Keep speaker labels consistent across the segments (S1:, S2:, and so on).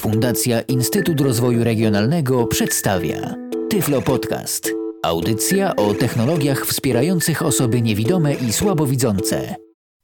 S1: Fundacja Instytut Rozwoju Regionalnego przedstawia Tyflo Podcast. Audycja o technologiach wspierających osoby niewidome i słabowidzące.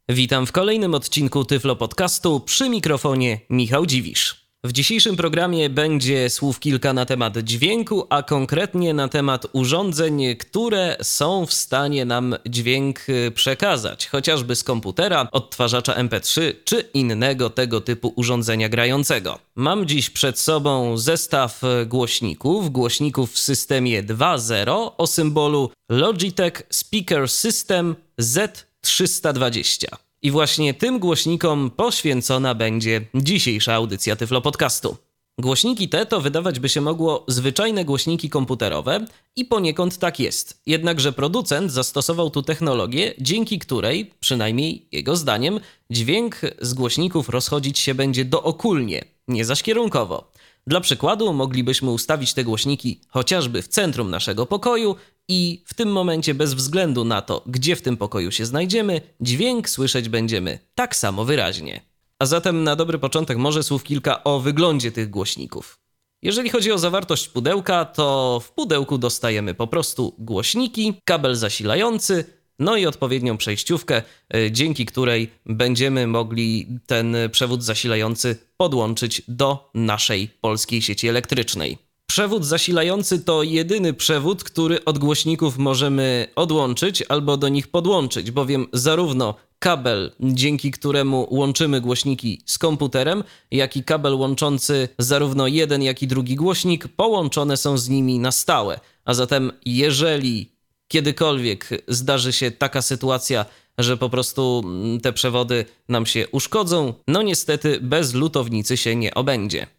S2: Witam w kolejnym odcinku Tyflo Podcastu przy mikrofonie Michał Dziwisz. W dzisiejszym programie będzie słów kilka na temat dźwięku, a konkretnie na temat urządzeń, które są w stanie nam dźwięk y, przekazać, chociażby z komputera, odtwarzacza MP3 czy innego tego typu urządzenia grającego. Mam dziś przed sobą zestaw głośników, głośników w systemie 2.0 o symbolu Logitech Speaker System Z320. I właśnie tym głośnikom poświęcona będzie dzisiejsza audycja Tyflo Podcastu. Głośniki te to wydawać by się mogło zwyczajne głośniki komputerowe i poniekąd tak jest. Jednakże producent zastosował tu technologię, dzięki której, przynajmniej jego zdaniem, dźwięk z głośników rozchodzić się będzie dookulnie, nie zaś kierunkowo. Dla przykładu moglibyśmy ustawić te głośniki chociażby w centrum naszego pokoju i w tym momencie, bez względu na to, gdzie w tym pokoju się znajdziemy, dźwięk słyszeć będziemy tak samo wyraźnie. A zatem na dobry początek może słów kilka o wyglądzie tych głośników. Jeżeli chodzi o zawartość pudełka, to w pudełku dostajemy po prostu głośniki, kabel zasilający, no i odpowiednią przejściówkę, e, dzięki której będziemy mogli ten przewód zasilający podłączyć do naszej polskiej sieci elektrycznej. Przewód zasilający to jedyny przewód, który od głośników możemy odłączyć albo do nich podłączyć, bowiem zarówno kabel, dzięki któremu łączymy głośniki z komputerem, jak i kabel łączący zarówno jeden, jak i drugi głośnik połączone są z nimi na stałe. A zatem, jeżeli kiedykolwiek zdarzy się taka sytuacja, że po prostu te przewody nam się uszkodzą, no niestety bez lutownicy się nie obędzie.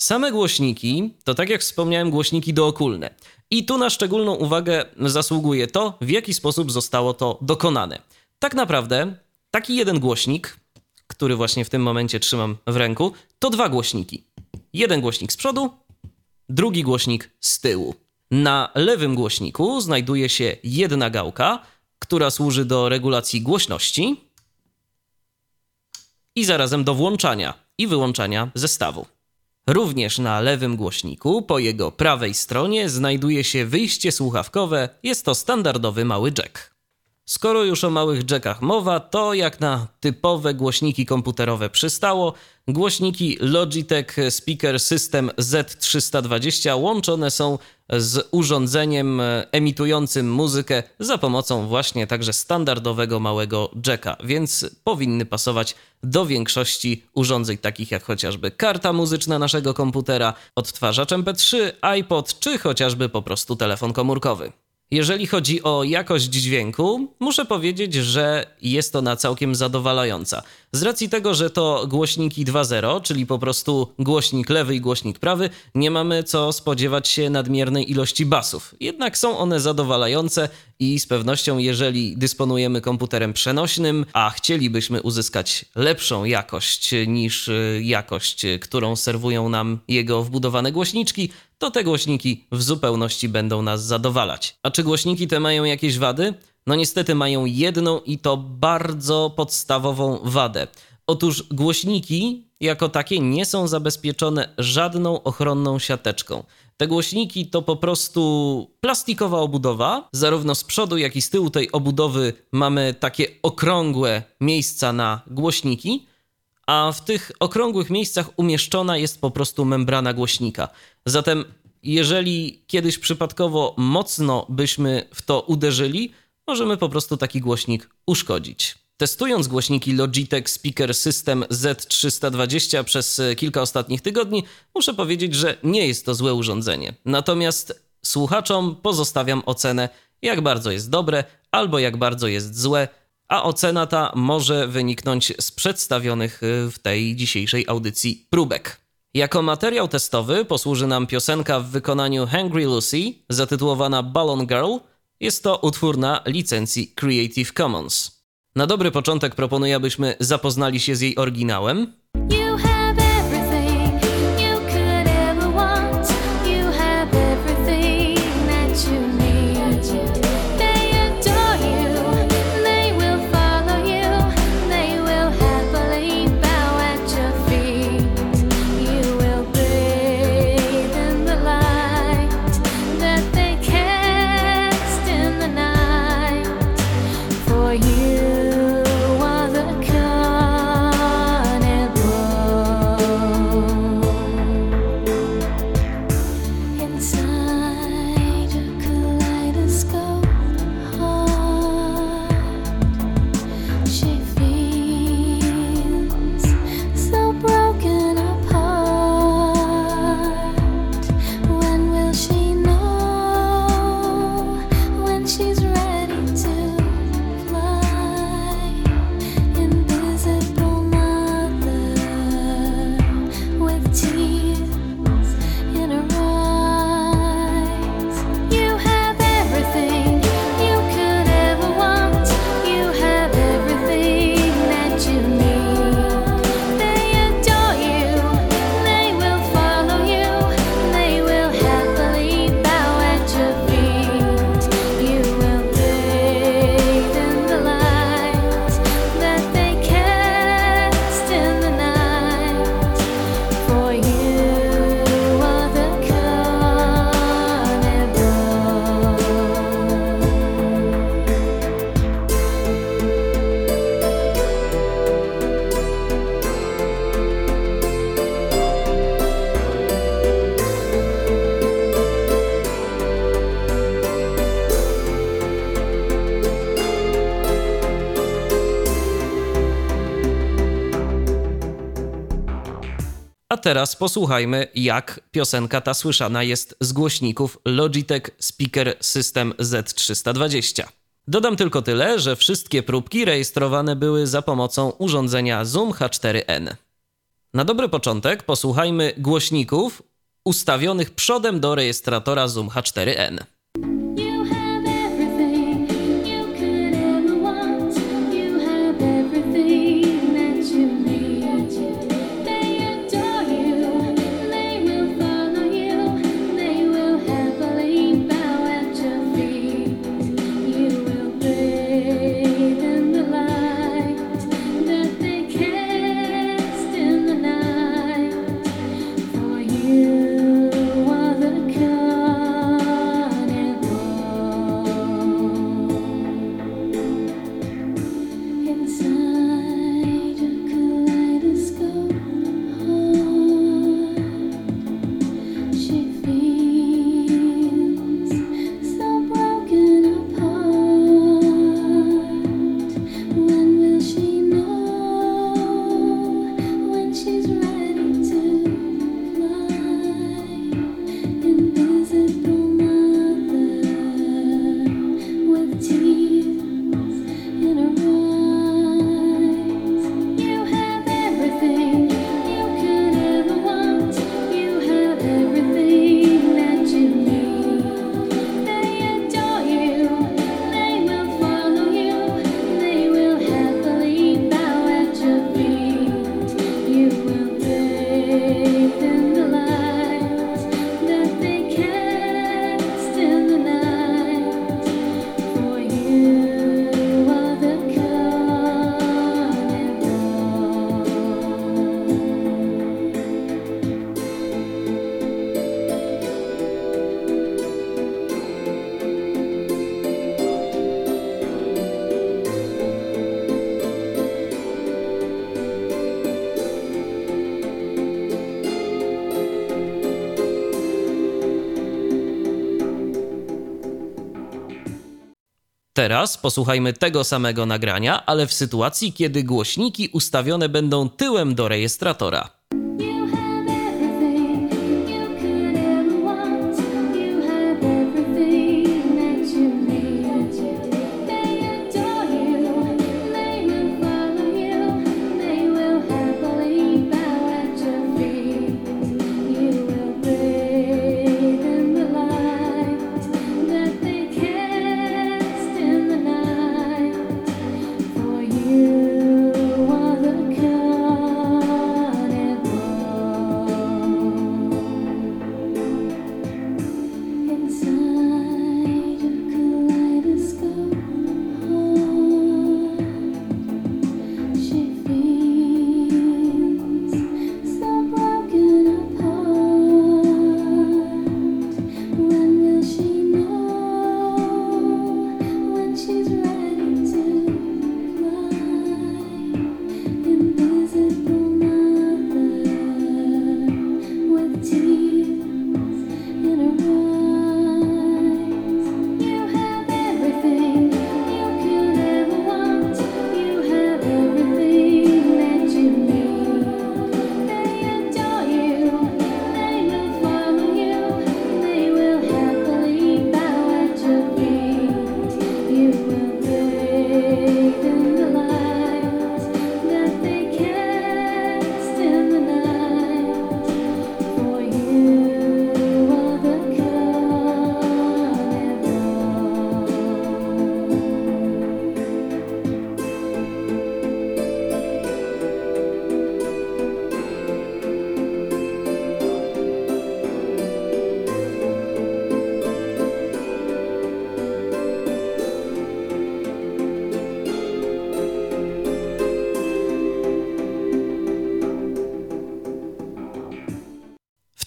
S2: Same głośniki to, tak jak wspomniałem, głośniki dookulne. I tu na szczególną uwagę zasługuje to, w jaki sposób zostało to dokonane. Tak naprawdę, taki jeden głośnik, który właśnie w tym momencie trzymam w ręku, to dwa głośniki. Jeden głośnik z przodu, drugi głośnik z tyłu. Na lewym głośniku znajduje się jedna gałka, która służy do regulacji głośności i zarazem do włączania i wyłączania zestawu. Również na lewym głośniku, po jego prawej stronie, znajduje się wyjście słuchawkowe. Jest to standardowy mały jack. Skoro już o małych jackach mowa, to jak na typowe głośniki komputerowe przystało, głośniki Logitech Speaker System Z320 łączone są z urządzeniem emitującym muzykę za pomocą właśnie także standardowego małego jacka, więc powinny pasować do większości urządzeń takich jak chociażby karta muzyczna naszego komputera, odtwarzacz MP3, iPod czy chociażby po prostu telefon komórkowy. Jeżeli chodzi o jakość dźwięku, muszę powiedzieć, że jest ona całkiem zadowalająca. Z racji tego, że to głośniki 2.0, czyli po prostu głośnik lewy i głośnik prawy, nie mamy co spodziewać się nadmiernej ilości basów. Jednak są one zadowalające i z pewnością, jeżeli dysponujemy komputerem przenośnym, a chcielibyśmy uzyskać lepszą jakość niż y, jakość, którą serwują nam jego wbudowane głośniczki, to te głośniki w zupełności będą nas zadowalać. A czy głośniki te mają jakieś wady? No niestety mają jedną i to bardzo podstawową wadę. Otóż głośniki jako takie nie są zabezpieczone żadną ochronną siateczką. Te głośniki to po prostu plastikowa obudowa. Zarówno z przodu, jak i z tyłu tej obudowy mamy takie okrągłe miejsca na głośniki, a w tych okrągłych miejscach umieszczona jest po prostu membrana głośnika. Zatem, jeżeli kiedyś przypadkowo mocno byśmy w to uderzyli, możemy po prostu taki głośnik uszkodzić. Testując głośniki Logitech Speaker System Z320 przez kilka ostatnich tygodni, muszę powiedzieć, że nie jest to złe urządzenie. Natomiast słuchaczom pozostawiam ocenę, jak bardzo jest dobre albo jak bardzo jest złe, a ocena ta może wyniknąć z przedstawionych w tej dzisiejszej audycji próbek. Jako materiał testowy posłuży nam piosenka w wykonaniu Hungry Lucy, zatytułowana Ballon Girl. Jest to utwór na licencji Creative Commons. Na dobry początek proponuję, abyśmy zapoznali się z jej oryginałem.
S3: teraz posłuchajmy, jak piosenka ta słyszana jest z głośników Logitech Speaker System Z320. Dodam tylko tyle, że wszystkie próbki rejestrowane były za pomocą urządzenia Zoom H4n. Na dobry początek posłuchajmy głośników ustawionych przodem do rejestratora Zoom H4n. Teraz posłuchajmy tego samego nagrania, ale w sytuacji, kiedy głośniki ustawione będą tyłem do rejestratora.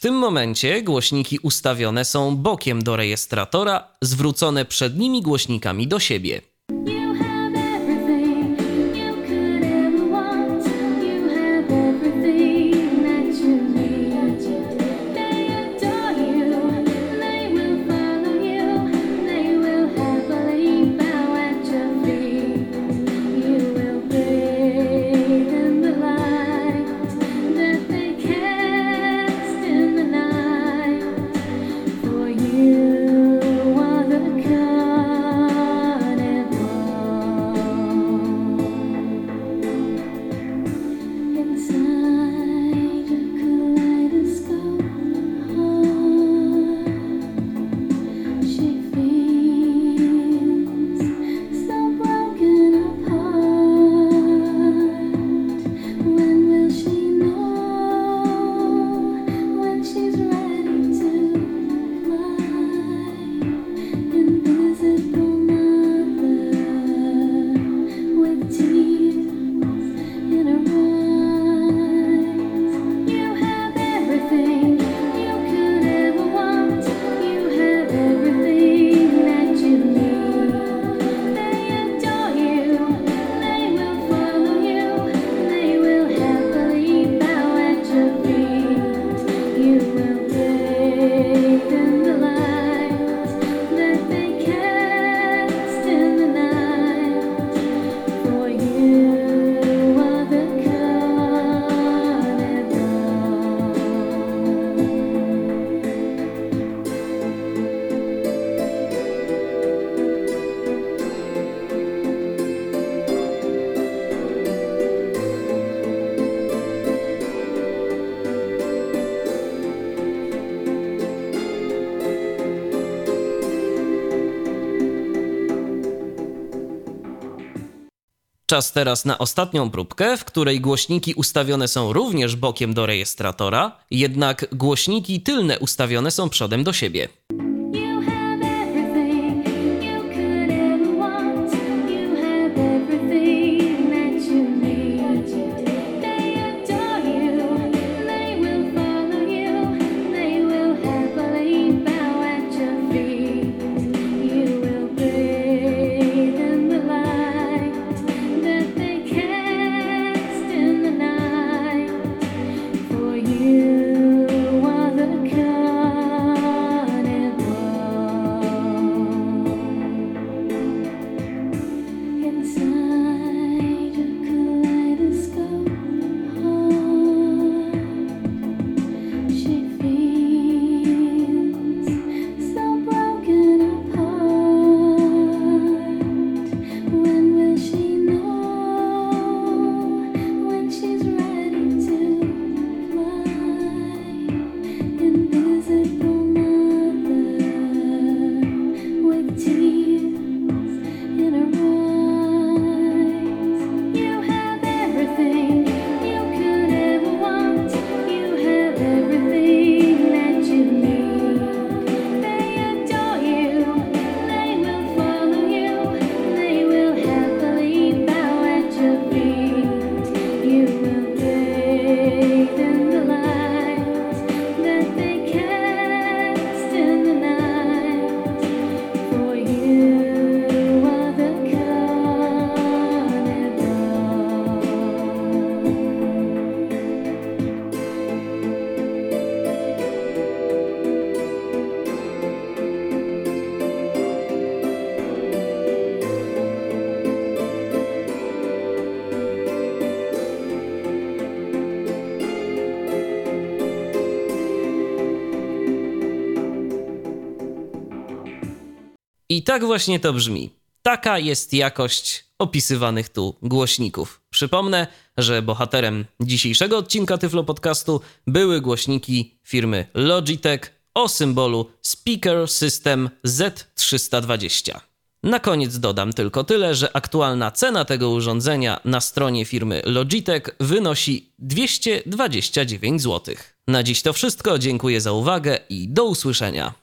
S3: tym momencie głośniki ustawione są bokiem do rejestratora, zwrócone przednimi głośnikami do siebie.
S2: Czas teraz na ostatnią próbkę, w której głośniki ustawione są również bokiem do rejestratora, jednak głośniki tylne ustawione są przodem do siebie.
S3: She feels
S2: I tak właśnie to brzmi. Taka jest jakość opisywanych tu głośników. Przypomnę, że bohaterem dzisiejszego odcinka Tyflo Podcastu były głośniki firmy Logitech o symbolu Speaker System Z320. Na koniec dodam tylko tyle, że aktualna cena tego urządzenia na stronie firmy Logitech wynosi 229 zł. Na dziś to wszystko, dziękuję za uwagę i do usłyszenia.